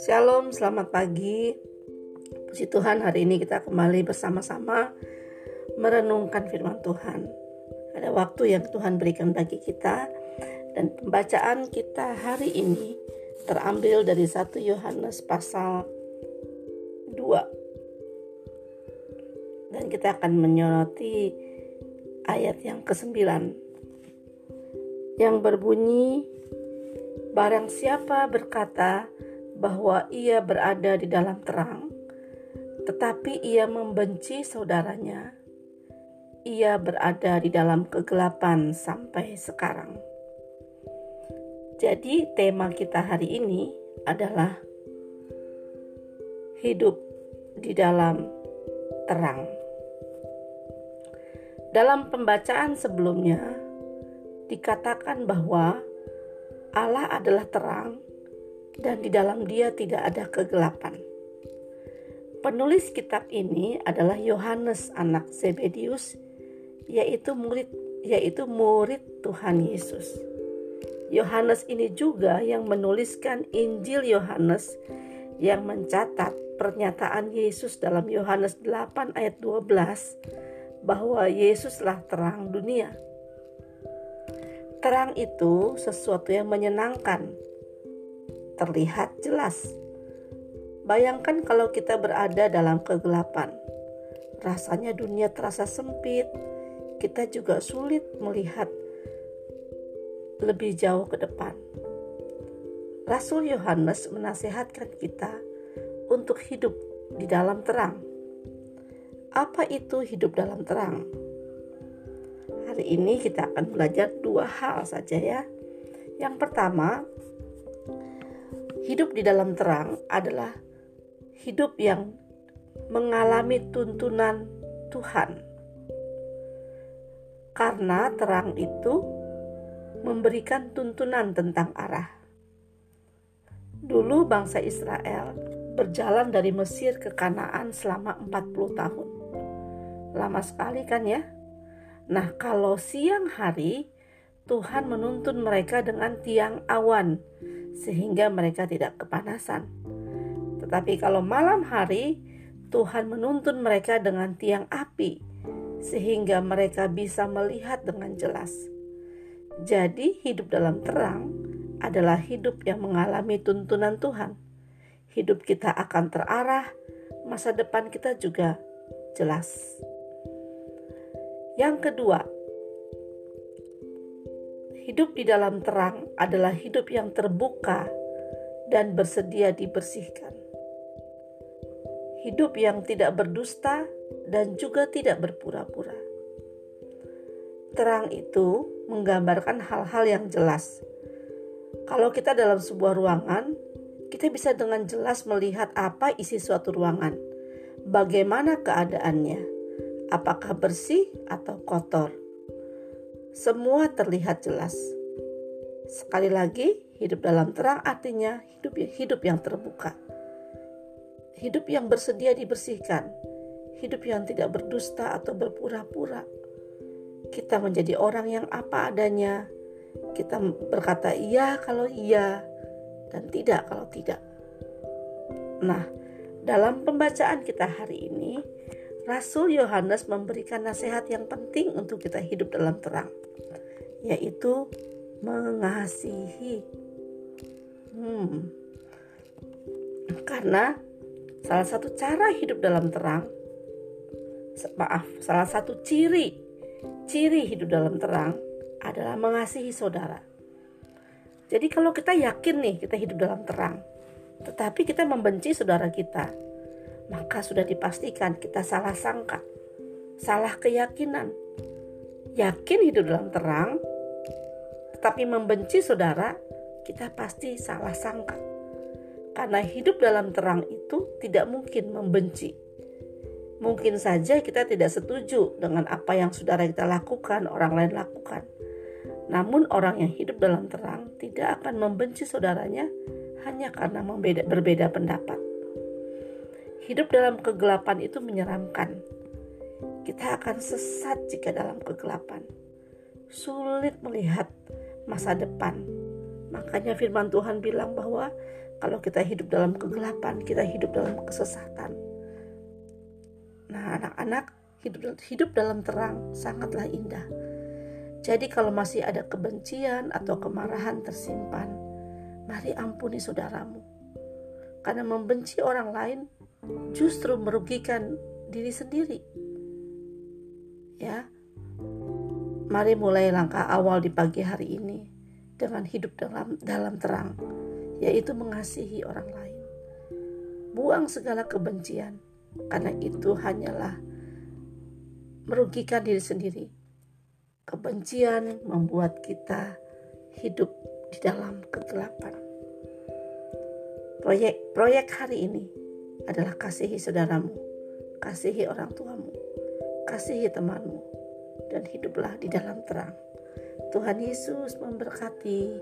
Shalom, selamat pagi. Puji Tuhan, hari ini kita kembali bersama-sama merenungkan firman Tuhan. Ada waktu yang Tuhan berikan bagi kita dan pembacaan kita hari ini terambil dari 1 Yohanes pasal 2. Dan kita akan menyoroti ayat yang ke-9 yang berbunyi Barang siapa berkata bahwa ia berada di dalam terang, tetapi ia membenci saudaranya, ia berada di dalam kegelapan sampai sekarang. Jadi, tema kita hari ini adalah hidup di dalam terang. Dalam pembacaan sebelumnya, dikatakan bahwa Allah adalah terang dan di dalam dia tidak ada kegelapan. Penulis kitab ini adalah Yohanes anak Zebedius, yaitu murid yaitu murid Tuhan Yesus. Yohanes ini juga yang menuliskan Injil Yohanes yang mencatat pernyataan Yesus dalam Yohanes 8 ayat 12 bahwa Yesuslah terang dunia. Terang itu sesuatu yang menyenangkan, terlihat jelas. Bayangkan kalau kita berada dalam kegelapan. Rasanya dunia terasa sempit. Kita juga sulit melihat lebih jauh ke depan. Rasul Yohanes menasihatkan kita untuk hidup di dalam terang. Apa itu hidup dalam terang? Hari ini kita akan belajar dua hal saja ya. Yang pertama, Hidup di dalam terang adalah hidup yang mengalami tuntunan Tuhan. Karena terang itu memberikan tuntunan tentang arah. Dulu bangsa Israel berjalan dari Mesir ke Kanaan selama 40 tahun. Lama sekali kan ya? Nah, kalau siang hari Tuhan menuntun mereka dengan tiang awan sehingga mereka tidak kepanasan. Tetapi kalau malam hari, Tuhan menuntun mereka dengan tiang api, sehingga mereka bisa melihat dengan jelas. Jadi, hidup dalam terang adalah hidup yang mengalami tuntunan Tuhan. Hidup kita akan terarah, masa depan kita juga jelas. Yang kedua, Hidup di dalam terang adalah hidup yang terbuka dan bersedia dibersihkan. Hidup yang tidak berdusta dan juga tidak berpura-pura. Terang itu menggambarkan hal-hal yang jelas. Kalau kita dalam sebuah ruangan, kita bisa dengan jelas melihat apa isi suatu ruangan, bagaimana keadaannya, apakah bersih atau kotor semua terlihat jelas. Sekali lagi, hidup dalam terang artinya hidup hidup yang terbuka. Hidup yang bersedia dibersihkan. Hidup yang tidak berdusta atau berpura-pura. Kita menjadi orang yang apa adanya. Kita berkata iya kalau iya dan tidak kalau tidak. Nah, dalam pembacaan kita hari ini, Rasul Yohanes memberikan nasihat yang penting untuk kita hidup dalam terang, yaitu mengasihi. Hmm. Karena salah satu cara hidup dalam terang, maaf, salah satu ciri ciri hidup dalam terang adalah mengasihi saudara. Jadi kalau kita yakin nih kita hidup dalam terang, tetapi kita membenci saudara kita, maka sudah dipastikan kita salah sangka, salah keyakinan. Yakin hidup dalam terang, tetapi membenci saudara, kita pasti salah sangka. Karena hidup dalam terang itu tidak mungkin membenci. Mungkin saja kita tidak setuju dengan apa yang saudara kita lakukan, orang lain lakukan. Namun orang yang hidup dalam terang tidak akan membenci saudaranya hanya karena berbeda pendapat. Hidup dalam kegelapan itu menyeramkan. Kita akan sesat jika dalam kegelapan. sulit melihat masa depan. Makanya firman Tuhan bilang bahwa kalau kita hidup dalam kegelapan, kita hidup dalam kesesatan. Nah, anak-anak hidup hidup dalam terang sangatlah indah. Jadi kalau masih ada kebencian atau kemarahan tersimpan, mari ampuni saudaramu. Karena membenci orang lain justru merugikan diri sendiri. Ya. Mari mulai langkah awal di pagi hari ini dengan hidup dalam dalam terang, yaitu mengasihi orang lain. Buang segala kebencian, karena itu hanyalah merugikan diri sendiri. Kebencian membuat kita hidup di dalam kegelapan. Proyek proyek hari ini adalah kasihi saudaramu, kasihi orang tuamu, kasihi temanmu, dan hiduplah di dalam terang. Tuhan Yesus memberkati.